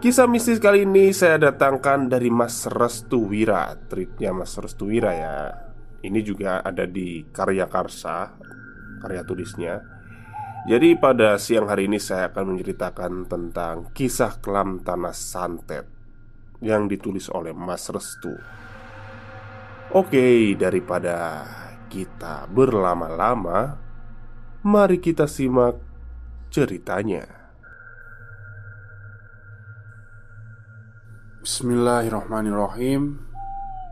Kisah mistis kali ini saya datangkan dari Mas Restu Wira Tweetnya Mas Restu Wira ya. Ini juga ada di Karya Karsa Karya tulisnya. Jadi pada siang hari ini saya akan menceritakan tentang Kisah kelam tanah santet Yang ditulis oleh Mas Restu. Oke, daripada kita berlama-lama Mari kita simak ceritanya Bismillahirrahmanirrahim.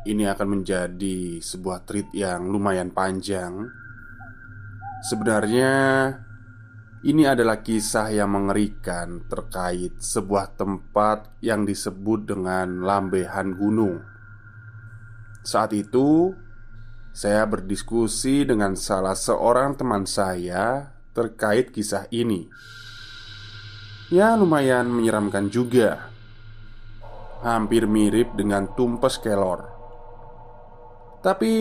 Ini akan menjadi sebuah treat yang lumayan panjang. Sebenarnya Ini adalah kisah yang mengerikan terkait sebuah tempat yang disebut dengan Lambehan Gunung. Saat itu Saya berdiskusi dengan salah seorang teman saya terkait kisah ini. Ya lumayan menyeramkan juga hampir mirip dengan tumpes kelor. Tapi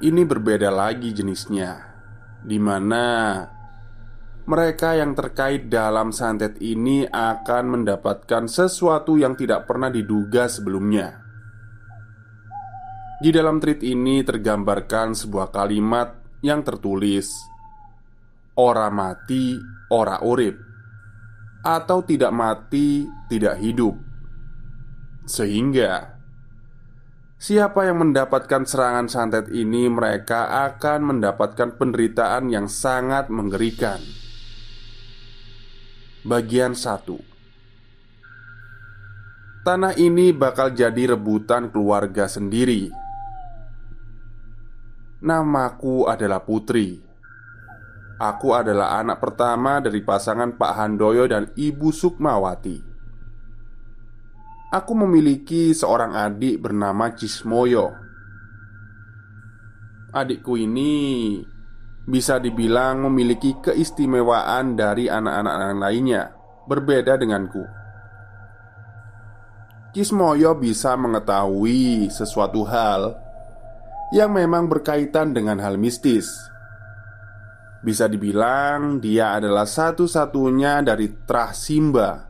ini berbeda lagi jenisnya, di mana mereka yang terkait dalam santet ini akan mendapatkan sesuatu yang tidak pernah diduga sebelumnya. Di dalam treat ini tergambarkan sebuah kalimat yang tertulis Ora mati, ora urip Atau tidak mati, tidak hidup sehingga Siapa yang mendapatkan serangan santet ini Mereka akan mendapatkan penderitaan yang sangat mengerikan. Bagian 1 Tanah ini bakal jadi rebutan keluarga sendiri. Namaku adalah Putri. Aku adalah anak pertama dari pasangan Pak Handoyo dan Ibu Sukmawati Aku memiliki seorang adik bernama Cismoyo. Adikku ini bisa dibilang memiliki keistimewaan dari anak-anak lainnya, berbeda denganku. Cismoyo bisa mengetahui sesuatu hal yang memang berkaitan dengan hal mistis. Bisa dibilang dia adalah satu-satunya dari Trah Simba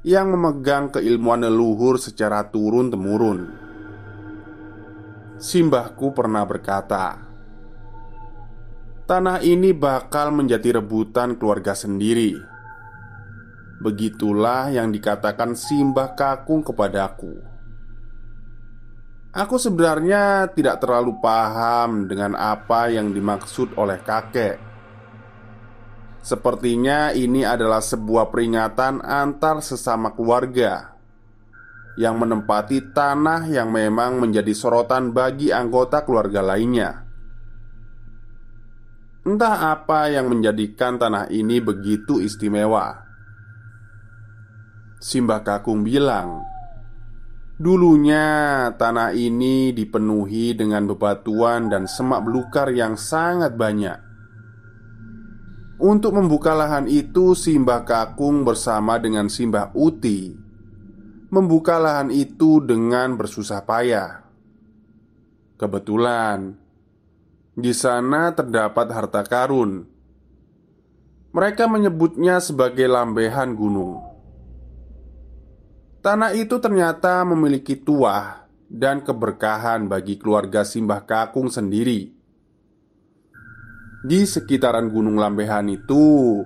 yang memegang keilmuan leluhur secara turun-temurun. Simbahku pernah berkata, "Tanah ini bakal menjadi rebutan keluarga sendiri." Begitulah yang dikatakan Simbah Kakung kepadaku. Aku sebenarnya tidak terlalu paham dengan apa yang dimaksud oleh kakek Sepertinya ini adalah sebuah peringatan antar sesama keluarga yang menempati tanah yang memang menjadi sorotan bagi anggota keluarga lainnya. Entah apa yang menjadikan tanah ini begitu istimewa. Simbah Kakung bilang, Dulunya tanah ini dipenuhi dengan bebatuan dan semak belukar yang sangat banyak. Untuk membuka lahan itu, Simbah Kakung bersama dengan Simbah Uti membuka lahan itu dengan bersusah payah. Kebetulan di sana terdapat harta karun. Mereka menyebutnya sebagai lambehan gunung. Tanah itu ternyata memiliki tuah dan keberkahan bagi keluarga Simbah Kakung sendiri. Di sekitaran Gunung Lambehan itu,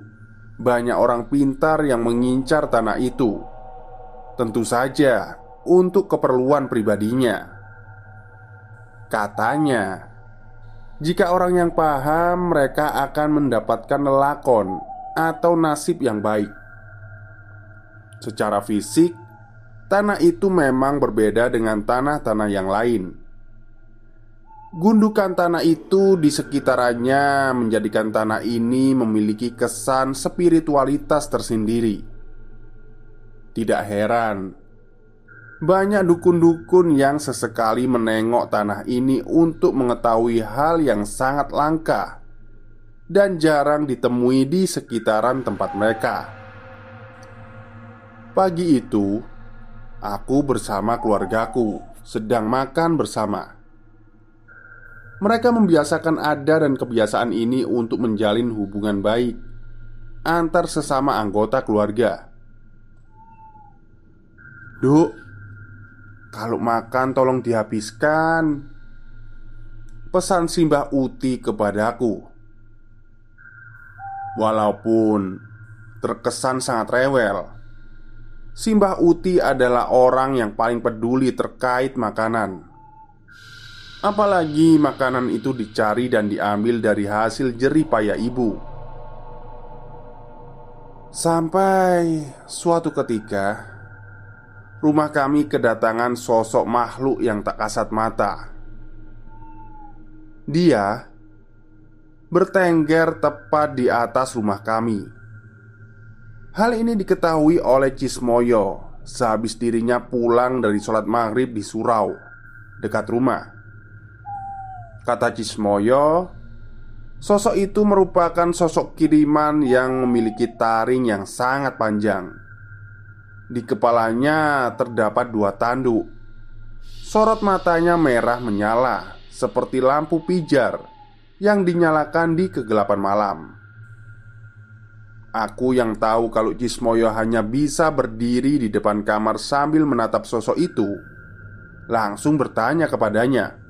banyak orang pintar yang mengincar tanah itu. Tentu saja untuk keperluan pribadinya. Katanya, jika orang yang paham, mereka akan mendapatkan lelakon atau nasib yang baik. Secara fisik, tanah itu memang berbeda dengan tanah-tanah yang lain. Gundukan tanah itu di sekitarannya menjadikan tanah ini memiliki kesan spiritualitas tersendiri. Tidak heran, banyak dukun-dukun yang sesekali menengok tanah ini untuk mengetahui hal yang sangat langka dan jarang ditemui di sekitaran tempat mereka. Pagi itu, Aku bersama keluargaku sedang makan bersama. Mereka membiasakan ada dan kebiasaan ini untuk menjalin hubungan baik antar sesama anggota keluarga. Duk, kalau makan tolong dihabiskan. Pesan Simbah Uti kepadaku. Walaupun terkesan sangat rewel, Simbah Uti adalah orang yang paling peduli terkait makanan. Apalagi makanan itu dicari dan diambil dari hasil jerih payah ibu. Sampai suatu ketika, rumah kami kedatangan sosok makhluk yang tak kasat mata. Dia bertengger tepat di atas rumah kami. Hal ini diketahui oleh Cismoyo sehabis dirinya pulang dari sholat maghrib di surau dekat rumah. Kata Cismoyo, sosok itu merupakan sosok kiriman yang memiliki taring yang sangat panjang. Di kepalanya terdapat dua tanduk. Sorot matanya merah menyala seperti lampu pijar yang dinyalakan di kegelapan malam. Aku yang tahu kalau Cismoyo hanya bisa berdiri di depan kamar sambil menatap sosok itu Langsung bertanya kepadanya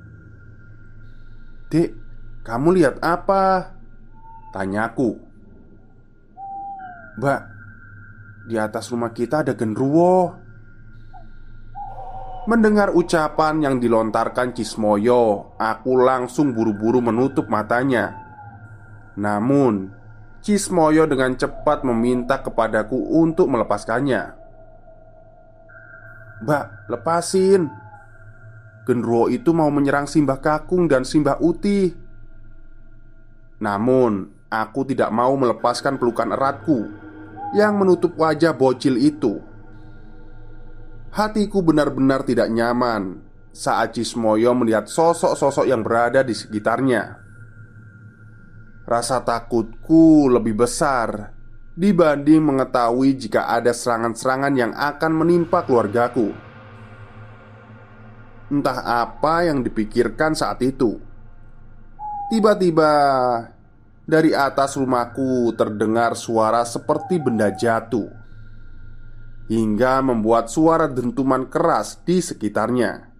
Dek, kamu lihat apa? Tanyaku Mbak, di atas rumah kita ada genruwo Mendengar ucapan yang dilontarkan Cismoyo Aku langsung buru-buru menutup matanya Namun Cismoyo dengan cepat meminta kepadaku untuk melepaskannya. Mbak, lepasin. Genruwo itu mau menyerang Simbah Kakung dan Simbah Uti. Namun, aku tidak mau melepaskan pelukan eratku yang menutup wajah bocil itu. Hatiku benar-benar tidak nyaman saat Cismoyo melihat sosok-sosok yang berada di sekitarnya. Rasa takutku lebih besar dibanding mengetahui jika ada serangan-serangan yang akan menimpa keluargaku. Entah apa yang dipikirkan saat itu. Tiba-tiba dari atas rumahku terdengar suara seperti benda jatuh, hingga membuat suara dentuman keras di sekitarnya.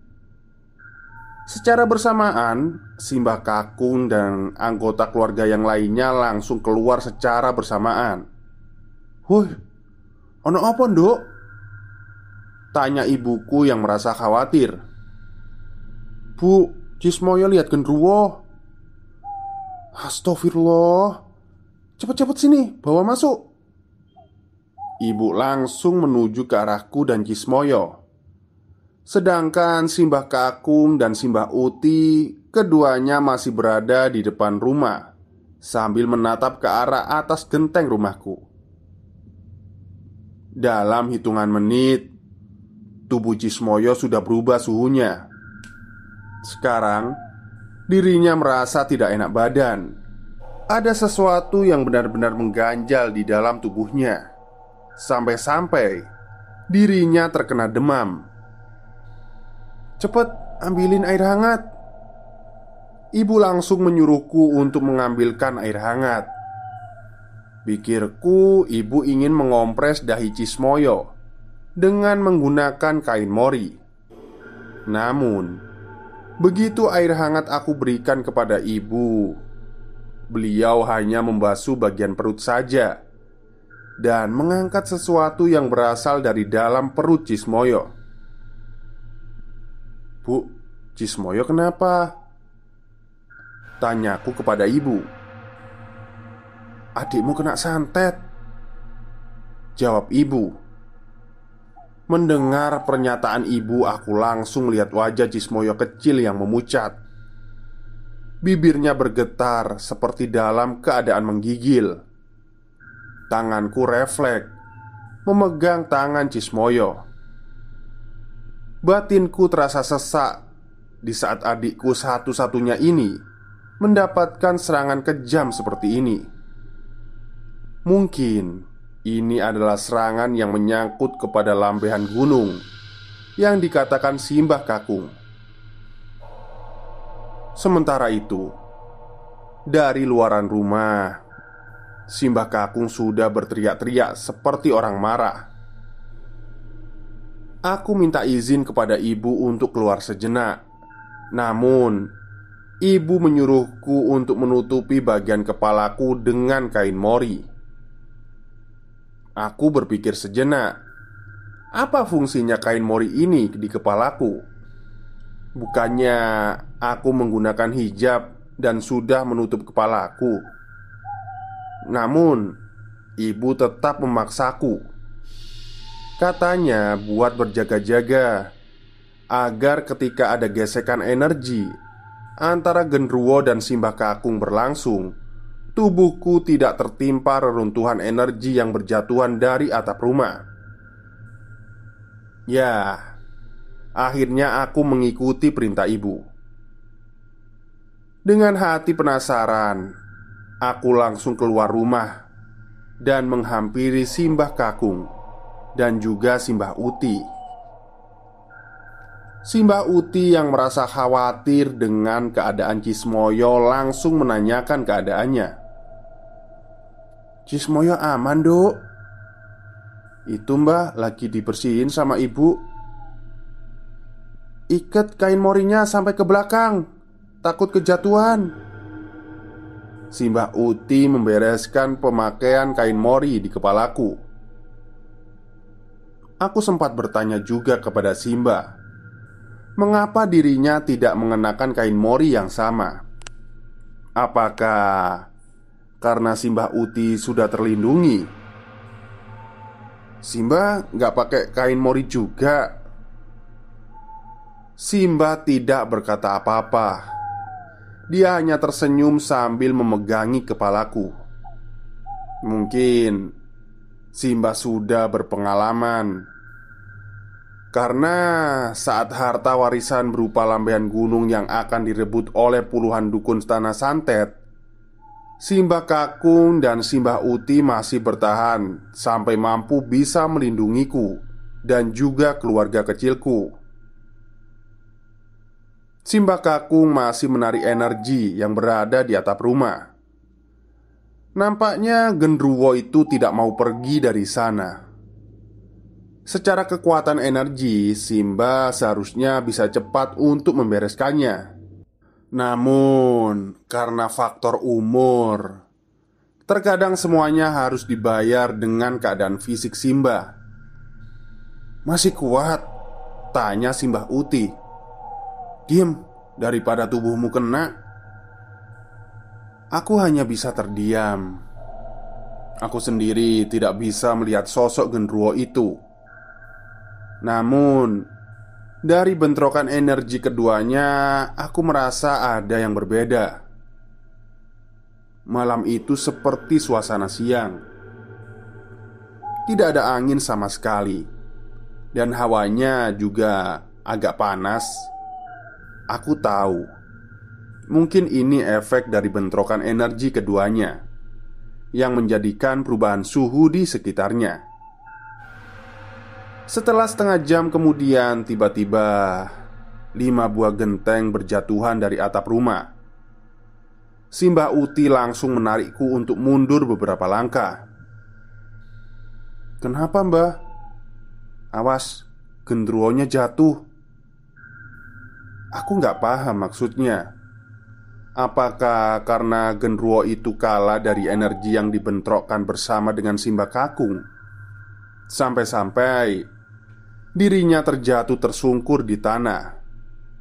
Secara bersamaan, Simbah Kakung dan anggota keluarga yang lainnya langsung keluar secara bersamaan. "Woi, ono apa, Nduk?" Tanya ibuku yang merasa khawatir. "Bu, Cismoyo lihat gendruwo." Astagfirullah. Cepat-cepat sini, bawa masuk. Ibu langsung menuju ke arahku dan Cismoyo. Sedangkan Simbah Kakung dan Simbah Uti Keduanya masih berada di depan rumah Sambil menatap ke arah atas genteng rumahku Dalam hitungan menit tubuh Cismoyo sudah berubah suhunya. Sekarang, dirinya merasa tidak enak badan. Ada sesuatu yang benar-benar mengganjal di dalam tubuhnya, sampai-sampai dirinya terkena demam. "Cepet ambilin air hangat." Ibu langsung menyuruhku untuk mengambilkan air hangat. Pikirku, ibu ingin mengompres dahi Cismoyo dengan menggunakan kain mori. Namun, begitu air hangat aku berikan kepada ibu, beliau hanya membasuh bagian perut saja dan mengangkat sesuatu yang berasal dari dalam perut Cismoyo. "Bu, Cismoyo kenapa?" tanyaku kepada ibu. "Adikmu kena santet," jawab ibu. Mendengar pernyataan ibu, aku langsung melihat wajah Cismoyo kecil yang memucat. Bibirnya bergetar seperti dalam keadaan menggigil. Tanganku refleks memegang tangan Cismoyo. Batinku terasa sesak di saat adikku satu-satunya ini mendapatkan serangan kejam seperti ini. Mungkin ini adalah serangan yang menyangkut kepada lambehan gunung yang dikatakan Simbah Kakung. Sementara itu, dari luaran rumah, Simbah Kakung sudah berteriak-teriak seperti orang marah. Aku minta izin kepada ibu untuk keluar sejenak. Namun, ibu menyuruhku untuk menutupi bagian kepalaku dengan kain mori. Aku berpikir sejenak, apa fungsinya kain mori ini di kepalaku? Bukannya aku menggunakan hijab dan sudah menutup kepalaku. Namun, ibu tetap memaksaku. Katanya, buat berjaga-jaga agar ketika ada gesekan energi antara genruwo dan simbah kakung berlangsung, tubuhku tidak tertimpa reruntuhan energi yang berjatuhan dari atap rumah. Ya, akhirnya aku mengikuti perintah ibu. Dengan hati penasaran, aku langsung keluar rumah dan menghampiri Simbah Kakung dan juga Simbah Uti. Simbah Uti yang merasa khawatir dengan keadaan Cismoyo langsung menanyakan keadaannya. Cismoyo aman dok Itu mbah lagi dibersihin sama ibu. Ikat kain morinya sampai ke belakang. Takut kejatuhan. Simbah Uti membereskan pemakaian kain mori di kepalaku. Aku sempat bertanya juga kepada Simba Mengapa dirinya tidak mengenakan kain mori yang sama? Apakah karena Simbah Uti sudah terlindungi. Simba nggak pakai kain mori juga. Simba tidak berkata apa-apa. Dia hanya tersenyum sambil memegangi kepalaku. Mungkin Simba sudah berpengalaman karena saat harta warisan berupa lambean gunung yang akan direbut oleh puluhan dukun tanah santet Simbah Kakung dan Simbah Uti masih bertahan sampai mampu bisa melindungiku dan juga keluarga kecilku. Simbah Kakung masih menarik energi yang berada di atap rumah. Nampaknya Gendruwo itu tidak mau pergi dari sana. Secara kekuatan energi, Simba seharusnya bisa cepat untuk membereskannya. Namun, karena faktor umur, terkadang semuanya harus dibayar dengan keadaan fisik Simba. "Masih kuat?" tanya Simbah Uti. "Diam, daripada tubuhmu kena." Aku hanya bisa terdiam. Aku sendiri tidak bisa melihat sosok genruwo itu. Namun, dari bentrokan energi keduanya, aku merasa ada yang berbeda. Malam itu seperti suasana siang. Tidak ada angin sama sekali. dan hawanya juga agak panas. Aku tahu, mungkin ini efek dari bentrokan energi keduanya yang menjadikan perubahan suhu di sekitarnya. Setelah setengah jam kemudian, tiba-tiba lima buah genteng berjatuhan dari atap rumah. Simbah Uti langsung menarikku untuk mundur beberapa langkah. "Kenapa, Mbah?" "Awas, gendruwonya jatuh." Aku nggak paham maksudnya. Apakah karena genruwo itu kalah dari energi yang dibentrokkan bersama dengan Simba Kakung? Sampai-sampai dirinya terjatuh tersungkur di tanah,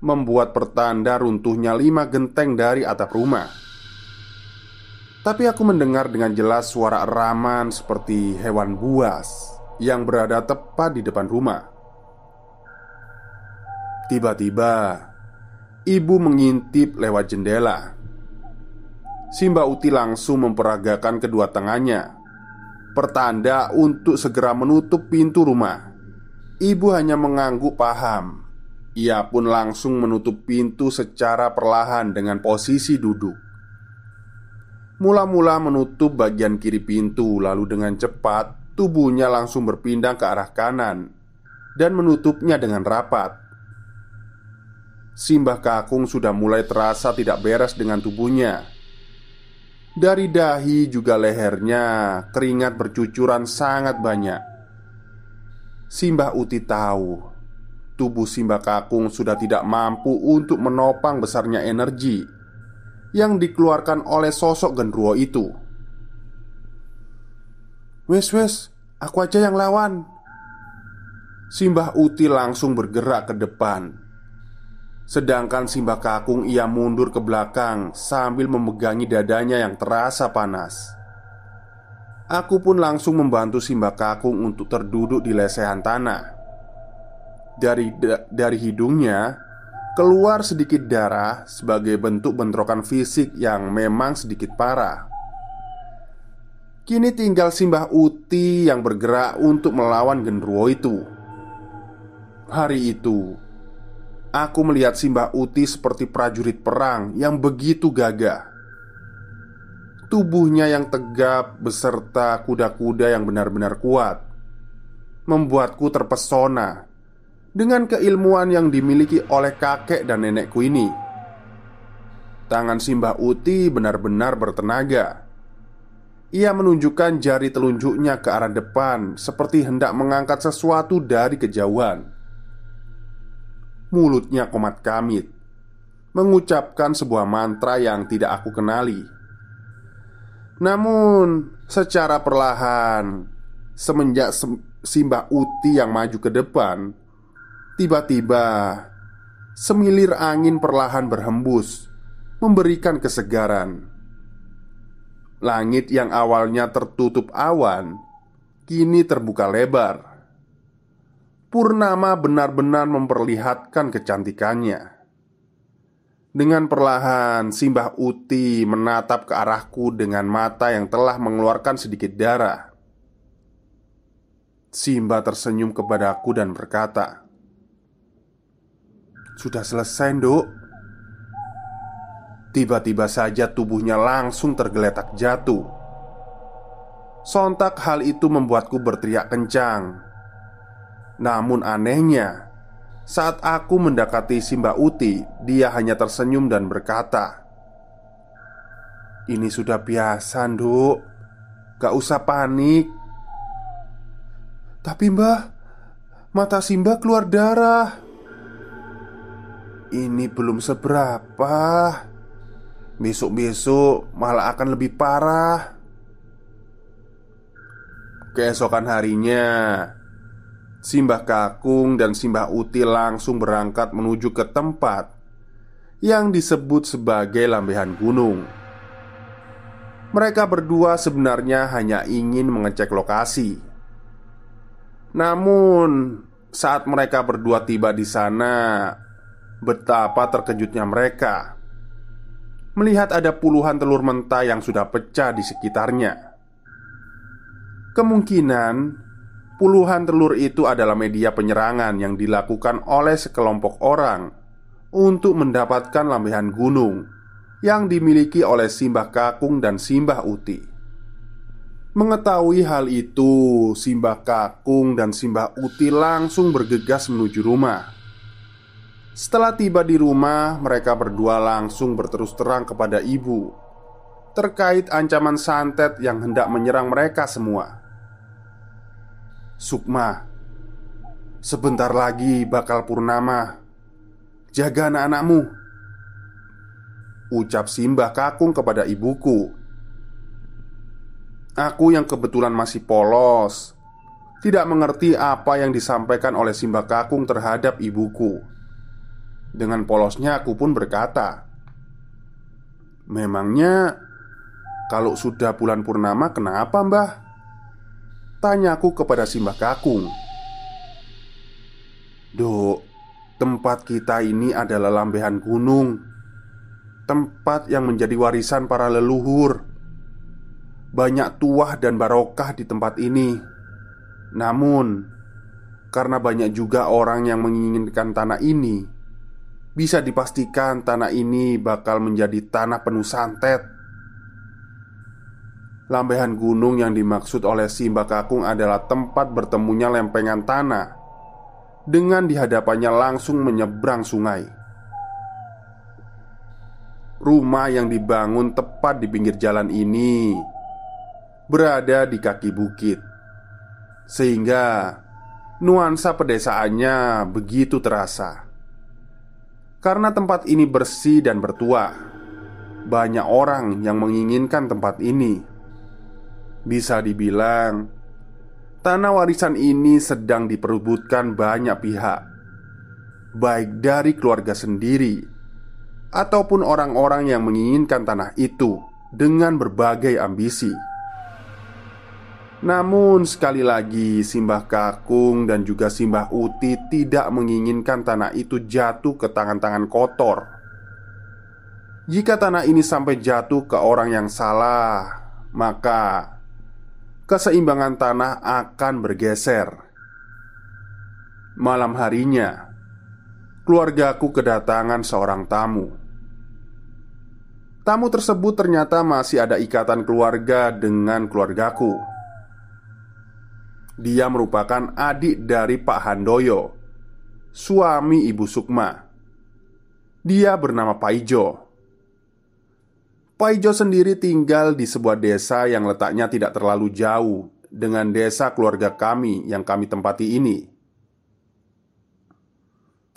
membuat pertanda runtuhnya lima genteng dari atap rumah. Tapi aku mendengar dengan jelas suara eraman seperti hewan buas yang berada tepat di depan rumah. Tiba-tiba, Ibu mengintip lewat jendela. Simba Uti langsung memperagakan kedua tangannya, pertanda untuk segera menutup pintu rumah. Ibu hanya mengangguk paham. Ia pun langsung menutup pintu secara perlahan dengan posisi duduk. Mula-mula menutup bagian kiri pintu, lalu dengan cepat tubuhnya langsung berpindah ke arah kanan dan menutupnya dengan rapat. Simbah Kakung sudah mulai terasa tidak beres dengan tubuhnya. Dari dahi juga lehernya keringat bercucuran sangat banyak. Simbah Uti tahu tubuh Simbah Kakung sudah tidak mampu untuk menopang besarnya energi yang dikeluarkan oleh sosok genruwo itu. Wes wes, aku aja yang lawan. Simbah Uti langsung bergerak ke depan Sedangkan Simba Kakung ia mundur ke belakang sambil memegangi dadanya yang terasa panas. Aku pun langsung membantu Simba Kakung untuk terduduk di lesehan tanah. Dari dari hidungnya keluar sedikit darah sebagai bentuk bentrokan fisik yang memang sedikit parah. Kini tinggal Simbah Uti yang bergerak untuk melawan genruwo itu. Hari itu, Aku melihat Simbah Uti seperti prajurit perang yang begitu gagah. Tubuhnya yang tegap beserta kuda-kuda yang benar-benar kuat membuatku terpesona dengan keilmuan yang dimiliki oleh kakek dan nenekku ini. Tangan Simbah Uti benar-benar bertenaga. Ia menunjukkan jari telunjuknya ke arah depan, seperti hendak mengangkat sesuatu dari kejauhan. Mulutnya komat kamit Mengucapkan sebuah mantra yang tidak aku kenali Namun secara perlahan Semenjak Simbah Uti yang maju ke depan Tiba-tiba Semilir angin perlahan berhembus Memberikan kesegaran Langit yang awalnya tertutup awan Kini terbuka lebar Purnama benar-benar memperlihatkan kecantikannya. Dengan perlahan, Simbah Uti menatap ke arahku dengan mata yang telah mengeluarkan sedikit darah. Simba tersenyum kepadaku dan berkata, "Sudah selesai, Nduk." Tiba-tiba saja tubuhnya langsung tergeletak jatuh. Sontak hal itu membuatku berteriak kencang namun anehnya, saat aku mendekati Simba Uti, dia hanya tersenyum dan berkata, "Ini sudah biasa, Nduk. Gak usah panik." Tapi mbah, mata Simba keluar darah. Ini belum seberapa. Besok-besok malah akan lebih parah. Keesokan harinya, Simbah Kakung dan Simbah Uti langsung berangkat menuju ke tempat yang disebut sebagai lambehan gunung. Mereka berdua sebenarnya hanya ingin mengecek lokasi. Namun, saat mereka berdua tiba di sana, betapa terkejutnya mereka melihat ada puluhan telur mentah yang sudah pecah di sekitarnya. Kemungkinan Puluhan telur itu adalah media penyerangan yang dilakukan oleh sekelompok orang untuk mendapatkan lambehan gunung yang dimiliki oleh Simbah Kakung dan Simbah Uti. Mengetahui hal itu, Simbah Kakung dan Simbah Uti langsung bergegas menuju rumah. Setelah tiba di rumah, mereka berdua langsung berterus terang kepada ibu terkait ancaman santet yang hendak menyerang mereka semua. Sukma, sebentar lagi bakal purnama. Jaga anak-anakmu. Ucap Simbah Kakung kepada ibuku. Aku yang kebetulan masih polos, tidak mengerti apa yang disampaikan oleh Simbah Kakung terhadap ibuku. Dengan polosnya aku pun berkata, "Memangnya kalau sudah bulan purnama kenapa, Mbah?" Tanyaku kepada Simbah Kakung. Dok, tempat kita ini adalah lambehan gunung Tempat yang menjadi warisan para leluhur. Banyak tuah dan barokah di tempat ini. Namun Karena banyak juga orang yang menginginkan tanah ini Bisa dipastikan tanah ini bakal menjadi tanah penuh santet Lambehan gunung yang dimaksud oleh Simba Kakung adalah tempat bertemunya lempengan tanah Dengan dihadapannya langsung menyeberang sungai. Rumah yang dibangun tepat di pinggir jalan ini Berada di kaki bukit Sehingga nuansa pedesaannya begitu terasa. Karena tempat ini bersih dan bertuah Banyak orang yang menginginkan tempat ini bisa dibilang, tanah warisan ini sedang diperebutkan banyak pihak, baik dari keluarga sendiri ataupun orang-orang yang menginginkan tanah itu dengan berbagai ambisi. Namun, sekali lagi, Simbah Kakung dan juga Simbah Uti tidak menginginkan tanah itu jatuh ke tangan-tangan kotor. Jika tanah ini sampai jatuh ke orang yang salah, maka keseimbangan tanah akan bergeser. Malam harinya, keluargaku kedatangan seorang tamu. Tamu tersebut ternyata masih ada ikatan keluarga dengan keluargaku. Dia merupakan adik dari Pak Handoyo, suami Ibu Sukma. Dia bernama Paijo. Paijo sendiri tinggal di sebuah desa yang letaknya tidak terlalu jauh dengan desa keluarga kami yang kami tempati ini.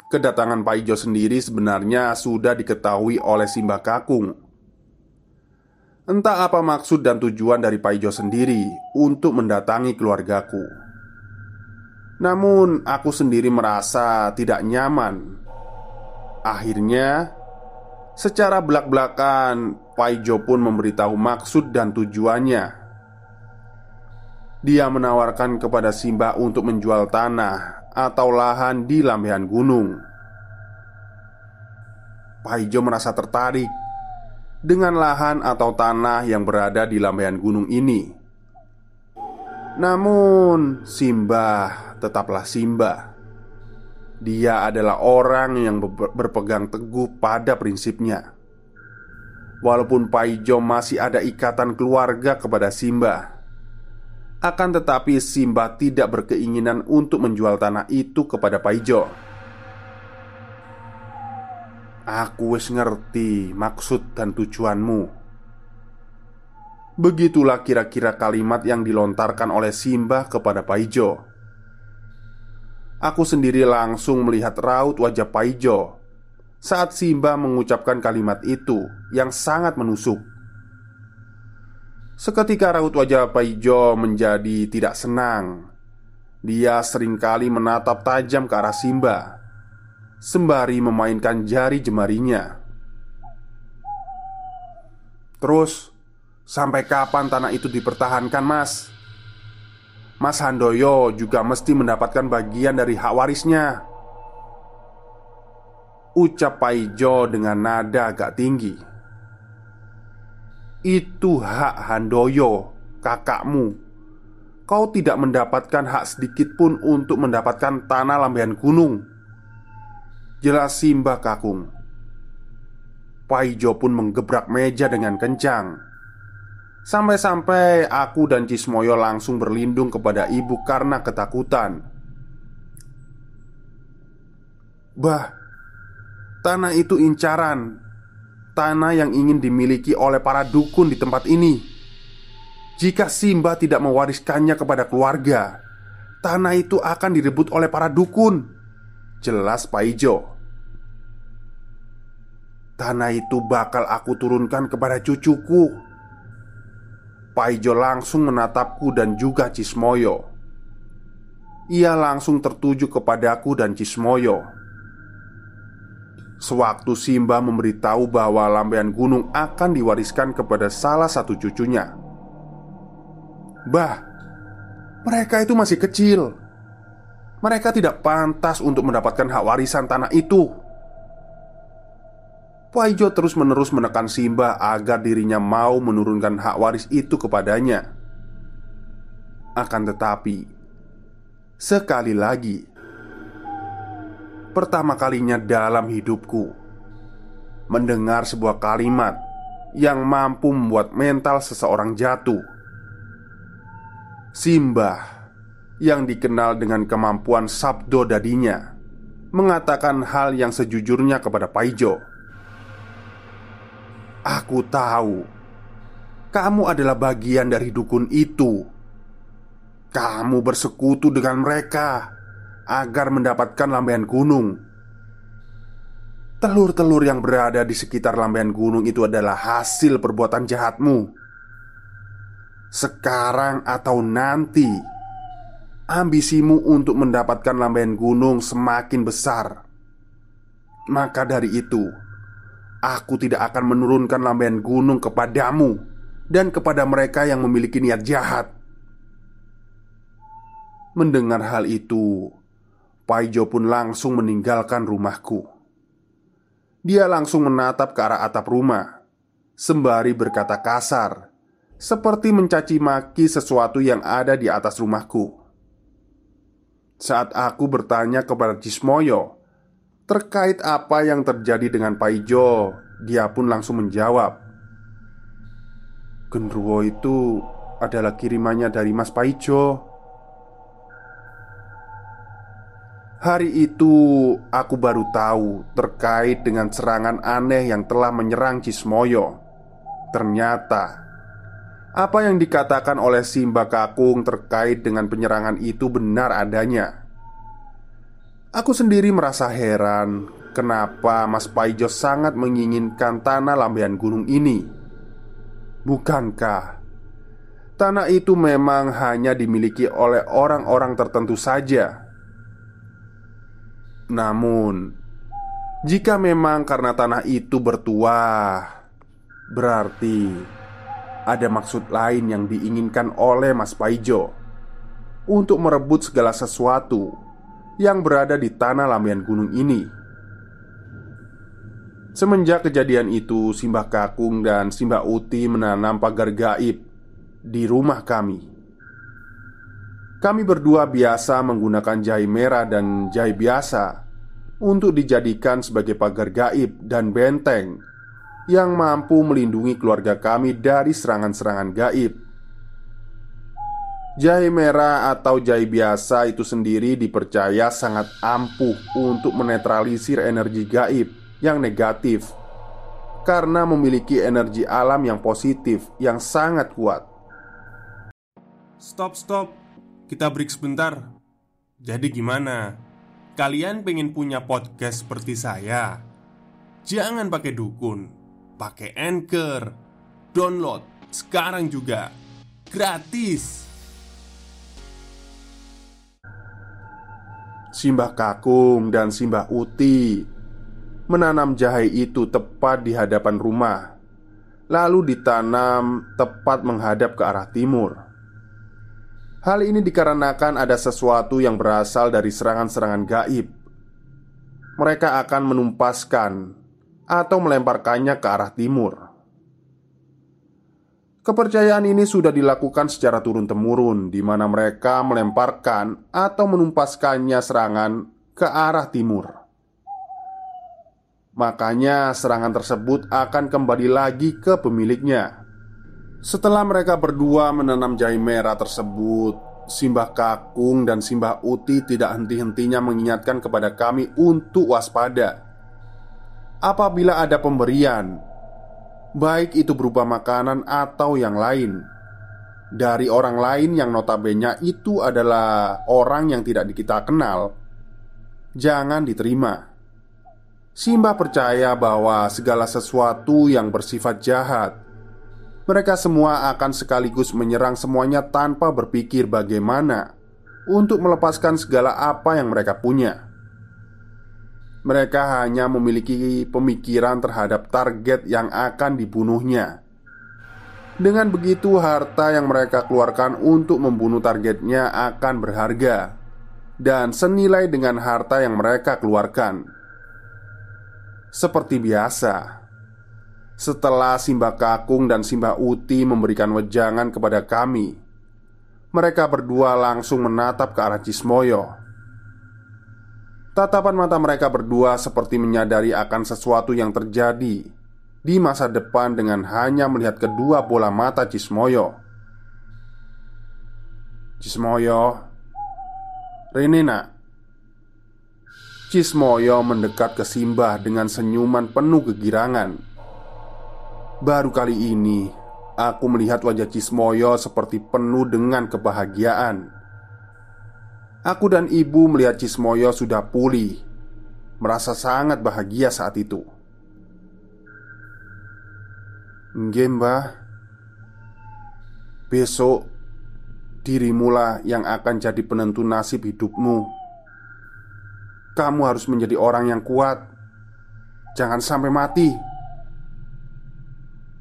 Kedatangan Paijo sendiri sebenarnya sudah diketahui oleh Simbah Kakung. Entah apa maksud dan tujuan dari Paijo sendiri untuk mendatangi keluargaku. Namun, aku sendiri merasa tidak nyaman. Akhirnya, Secara belak-belakan, Paijo pun memberitahu maksud dan tujuannya. Dia menawarkan kepada Simba untuk menjual tanah atau lahan di lambehan gunung. Paijo merasa tertarik dengan lahan atau tanah yang berada di lambehan gunung ini. Namun, Simbah tetaplah Simbah. Dia adalah orang yang berpegang teguh pada prinsipnya. Walaupun Paijo masih ada ikatan keluarga kepada Simba, akan tetapi Simba tidak berkeinginan untuk menjual tanah itu kepada Paijo. Aku wis ngerti maksud dan tujuanmu. Begitulah kira-kira kalimat yang dilontarkan oleh Simba kepada Paijo. Aku sendiri langsung melihat raut wajah Paijo saat Simba mengucapkan kalimat itu yang sangat menusuk. Seketika raut wajah Paijo menjadi tidak senang. Dia sering kali menatap tajam ke arah Simba, sembari memainkan jari jemarinya. Terus, sampai kapan tanah itu dipertahankan, Mas? Mas Handoyo juga mesti mendapatkan bagian dari hak warisnya Ucap Paijo dengan nada agak tinggi Itu hak Handoyo, kakakmu kau tidak mendapatkan hak sedikit pun untuk mendapatkan tanah lambean gunung. Jelas Simbah Kakung. Paijo pun menggebrak meja dengan kencang. Sampai-sampai aku dan Cismoyo langsung berlindung kepada ibu karena ketakutan. Bah, tanah itu incaran. Tanah yang ingin dimiliki oleh para dukun di tempat ini. Jika Simba tidak mewariskannya kepada keluarga, tanah itu akan direbut oleh para dukun. Jelas Paijo. Tanah itu bakal aku turunkan kepada cucuku Paijo langsung menatapku dan juga Cismoyo. Ia langsung tertuju kepadaku dan Cismoyo. Sewaktu Simba memberitahu bahwa lambean gunung akan diwariskan kepada salah satu cucunya. Bah, mereka itu masih kecil. Mereka tidak pantas untuk mendapatkan hak warisan tanah itu. Paijo terus-menerus menekan Simba agar dirinya mau menurunkan hak waris itu kepadanya. Akan tetapi, sekali lagi, pertama kalinya dalam hidupku, mendengar sebuah kalimat yang mampu membuat mental seseorang jatuh. Simba yang dikenal dengan kemampuan sabdo dadinya mengatakan hal yang sejujurnya kepada Paijo. Aku tahu kamu adalah bagian dari dukun itu. Kamu bersekutu dengan mereka agar mendapatkan lambaian gunung. Telur-telur yang berada di sekitar lambaian gunung itu adalah hasil perbuatan jahatmu. Sekarang atau nanti, ambisimu untuk mendapatkan lambaian gunung semakin besar. Maka dari itu, Aku tidak akan menurunkan lambaian gunung kepadamu dan kepada mereka yang memiliki niat jahat. Mendengar hal itu, Paijo pun langsung meninggalkan rumahku. Dia langsung menatap ke arah atap rumah, sembari berkata kasar, seperti mencaci maki sesuatu yang ada di atas rumahku. Saat aku bertanya kepada Cismoyo Terkait apa yang terjadi dengan Paijo Dia pun langsung menjawab Genruwo itu adalah kirimannya dari Mas Paijo Hari itu aku baru tahu terkait dengan serangan aneh yang telah menyerang Cismoyo Ternyata Apa yang dikatakan oleh Simba Kakung terkait dengan penyerangan itu benar adanya Aku sendiri merasa heran kenapa Mas Paijo sangat menginginkan tanah lambean gunung ini. Bukankah tanah itu memang hanya dimiliki oleh orang-orang tertentu saja? Namun, jika memang karena tanah itu bertuah, berarti ada maksud lain yang diinginkan oleh Mas Paijo untuk merebut segala sesuatu yang berada di tanah lamian gunung ini. Semenjak kejadian itu, Simbah Kakung dan Simbah Uti menanam pagar gaib di rumah kami. Kami berdua biasa menggunakan jahe merah dan jahe biasa untuk dijadikan sebagai pagar gaib dan benteng yang mampu melindungi keluarga kami dari serangan-serangan gaib. Jahe merah atau jahe biasa itu sendiri dipercaya sangat ampuh untuk menetralisir energi gaib yang negatif karena memiliki energi alam yang positif yang sangat kuat. Stop, stop, kita break sebentar. Jadi, gimana? Kalian pengen punya podcast seperti saya? Jangan pakai dukun, pakai anchor, download sekarang juga gratis. Simbah Kakung dan Simbah Uti menanam jahe itu tepat di hadapan rumah, lalu ditanam tepat menghadap ke arah timur. Hal ini dikarenakan ada sesuatu yang berasal dari serangan-serangan gaib. Mereka akan menumpaskan atau melemparkannya ke arah timur. Kepercayaan ini sudah dilakukan secara turun-temurun, di mana mereka melemparkan atau menumpaskannya serangan ke arah timur. Makanya, serangan tersebut akan kembali lagi ke pemiliknya. Setelah mereka berdua menanam jahe merah tersebut, Simbah Kakung dan Simbah Uti tidak henti-hentinya mengingatkan kepada kami untuk waspada. Apabila ada pemberian, baik itu berupa makanan atau yang lain dari orang lain yang notabene itu adalah orang yang tidak kita kenal, jangan diterima. Simba percaya bahwa segala sesuatu yang bersifat jahat, mereka semua akan sekaligus menyerang semuanya tanpa berpikir bagaimana untuk melepaskan segala apa yang mereka punya. Mereka hanya memiliki pemikiran terhadap target yang akan dibunuhnya. Dengan begitu, harta yang mereka keluarkan untuk membunuh targetnya akan berharga dan senilai dengan harta yang mereka keluarkan. Seperti biasa, setelah Simba Kakung dan Simba Uti memberikan wejangan kepada kami, mereka berdua langsung menatap ke arah Cismoyo Tatapan mata mereka berdua seperti menyadari akan sesuatu yang terjadi di masa depan dengan hanya melihat kedua bola mata Cismoyo. Cismoyo, Rene nak. Cismoyo mendekat ke Simbah dengan senyuman penuh kegirangan. Baru kali ini aku melihat wajah Cismoyo seperti penuh dengan kebahagiaan. Aku dan ibu melihat Cismoyo sudah pulih Merasa sangat bahagia saat itu. Nggih mbah. Besok Dirimulah yang akan jadi penentu nasib hidupmu. Kamu harus menjadi orang yang kuat. Jangan sampai mati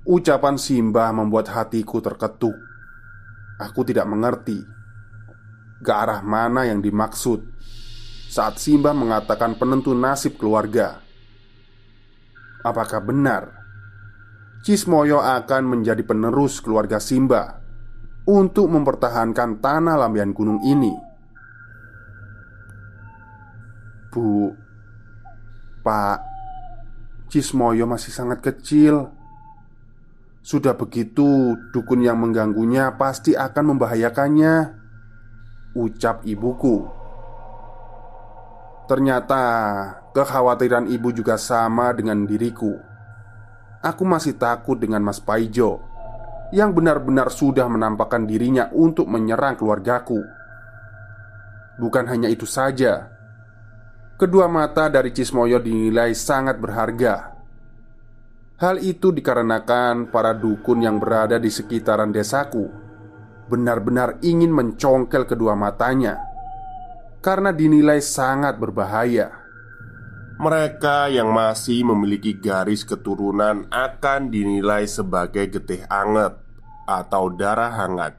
Ucapan Simbah membuat hatiku terketuk Aku tidak mengerti ke arah mana yang dimaksud saat Simba mengatakan penentu nasib keluarga. Apakah benar Cismoyo akan menjadi penerus keluarga Simba untuk mempertahankan tanah lambian gunung ini? Bu, Pak, Cismoyo masih sangat kecil. Sudah begitu, dukun yang mengganggunya pasti akan membahayakannya ucap ibuku. Ternyata kekhawatiran ibu juga sama dengan diriku. Aku masih takut dengan Mas Paijo yang benar-benar sudah menampakkan dirinya untuk menyerang keluargaku. Bukan hanya itu saja, kedua mata dari Cismoyo dinilai sangat berharga. Hal itu dikarenakan para dukun yang berada di sekitaran desaku benar-benar ingin mencongkel kedua matanya karena dinilai sangat berbahaya. Mereka yang masih memiliki garis keturunan akan dinilai sebagai getih anget atau darah hangat,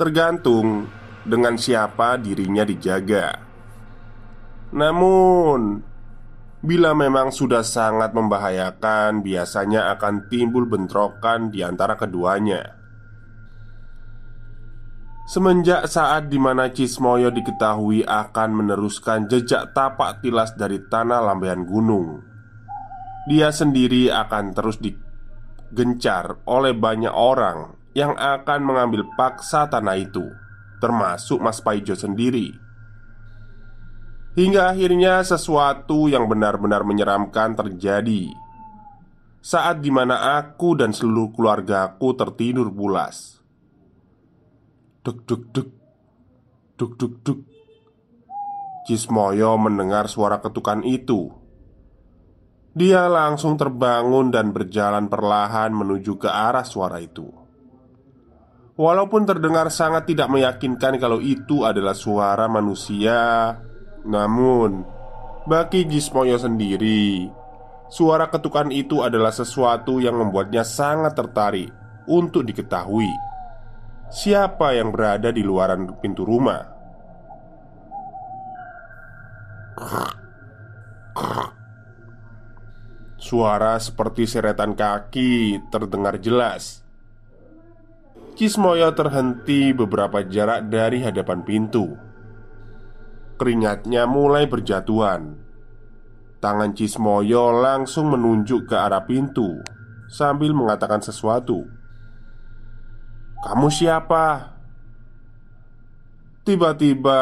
tergantung dengan siapa dirinya dijaga. Namun, bila memang sudah sangat membahayakan, biasanya akan timbul bentrokan di antara keduanya. Semenjak saat di mana Cismoyo diketahui akan meneruskan jejak tapak tilas dari tanah lambean gunung Dia sendiri akan terus digencar oleh banyak orang yang akan mengambil paksa tanah itu Termasuk Mas Paijo sendiri Hingga akhirnya sesuatu yang benar-benar menyeramkan terjadi. Saat di mana aku dan seluruh keluargaku tertidur pulas Duk duk duk. Duk duk duk. Cismoyo mendengar suara ketukan itu. Dia langsung terbangun dan berjalan perlahan menuju ke arah suara itu. Walaupun terdengar sangat tidak meyakinkan kalau itu adalah suara manusia Namun Bagi Cismoyo sendiri Suara ketukan itu adalah sesuatu yang membuatnya sangat tertarik untuk diketahui siapa yang berada di luaran pintu rumah. Suara seperti seretan kaki terdengar jelas. Cismoyo terhenti beberapa jarak dari hadapan pintu. Keringatnya mulai berjatuhan. Tangan Cismoyo langsung menunjuk ke arah pintu sambil mengatakan sesuatu. "Kamu siapa?" Tiba-tiba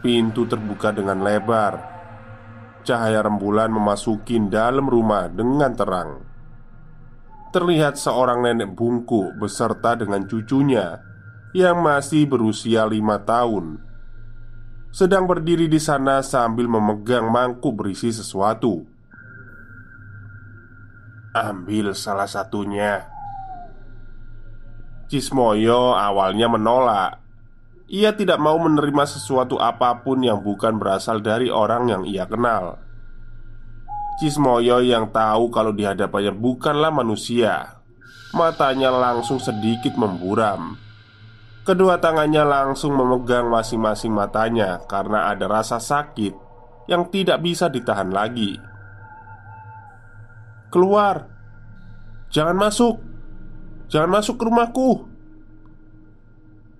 pintu terbuka dengan lebar. Cahaya rembulan memasuki dalam rumah dengan terang. Terlihat seorang nenek bungkuk beserta dengan cucunya yang masih berusia lima tahun sedang berdiri di sana sambil memegang mangkuk berisi sesuatu. Ambil salah satunya. Cismoyo awalnya menolak. Ia tidak mau menerima sesuatu apa pun yang bukan berasal dari orang yang ia kenal. Cismoyo yang tahu kalau di hadapannya bukanlah manusia, matanya langsung sedikit memburam. Kedua tangannya langsung memegang masing-masing matanya karena ada rasa sakit yang tidak bisa ditahan lagi. Keluar, jangan masuk, jangan masuk ke rumahku.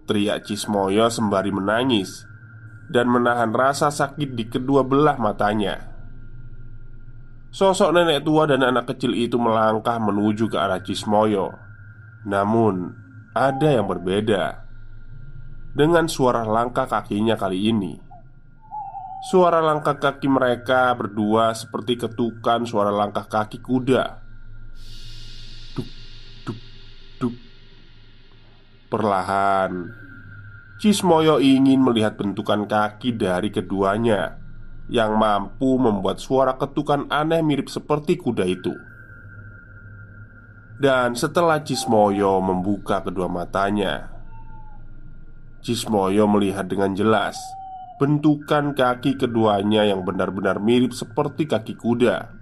Teriak Cismoyo sembari menangis Dan menahan rasa sakit di kedua belah matanya. Sosok nenek tua dan anak kecil itu melangkah menuju ke arah Cismoyo Namun ada yang berbeda Dengan suara langkah kakinya kali ini. Suara langkah kaki mereka berdua seperti ketukan suara langkah kaki kuda. Duk, duk, duk. Perlahan Cismoyo ingin melihat bentukan kaki dari keduanya Yang mampu membuat suara ketukan aneh mirip seperti kuda itu. Dan setelah Cismoyo membuka kedua matanya Cismoyo melihat dengan jelas Bentukan kaki keduanya yang benar-benar mirip seperti kaki kuda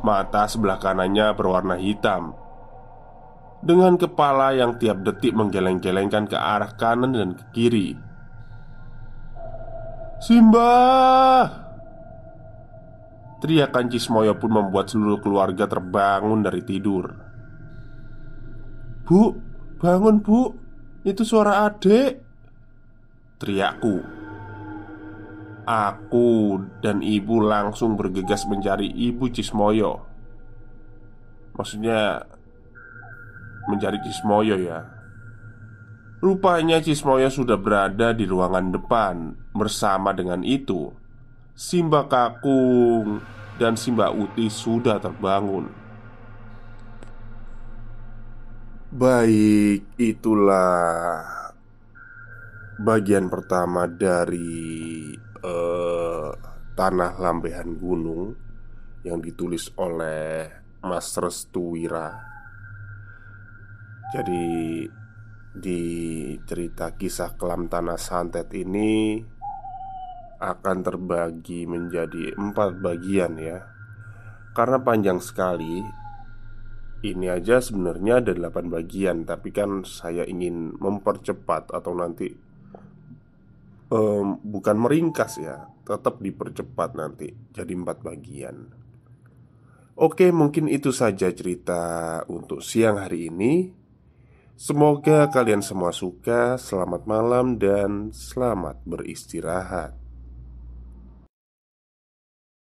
Mata sebelah kanannya berwarna hitam dengan kepala yang tiap detik menggeleng-gelengkan ke arah kanan dan ke kiri. "Simba!" Teriakan Cismoyo pun membuat seluruh keluarga terbangun dari tidur. "Bu, bangun, Bu. Itu suara adik." Teriakku. Aku dan ibu langsung bergegas mencari ibu Cismoyo. Maksudnya mencari Cismoyo ya Rupanya Cismoyo sudah berada di ruangan depan Bersama dengan itu Simba Kakung dan Simba Uti sudah terbangun Baik, itulah bagian pertama dari uh, Tanah Lambehan Gunung yang ditulis oleh Mas Restuwira jadi di cerita kisah kelam tanah santet ini akan terbagi menjadi empat bagian ya. Karena panjang sekali Ini aja sebenarnya ada delapan bagian Tapi kan saya ingin mempercepat atau nanti um, Bukan meringkas ya Tetap dipercepat nanti Jadi empat bagian Oke mungkin itu saja cerita untuk siang hari ini Semoga kalian semua suka. Selamat malam dan selamat beristirahat.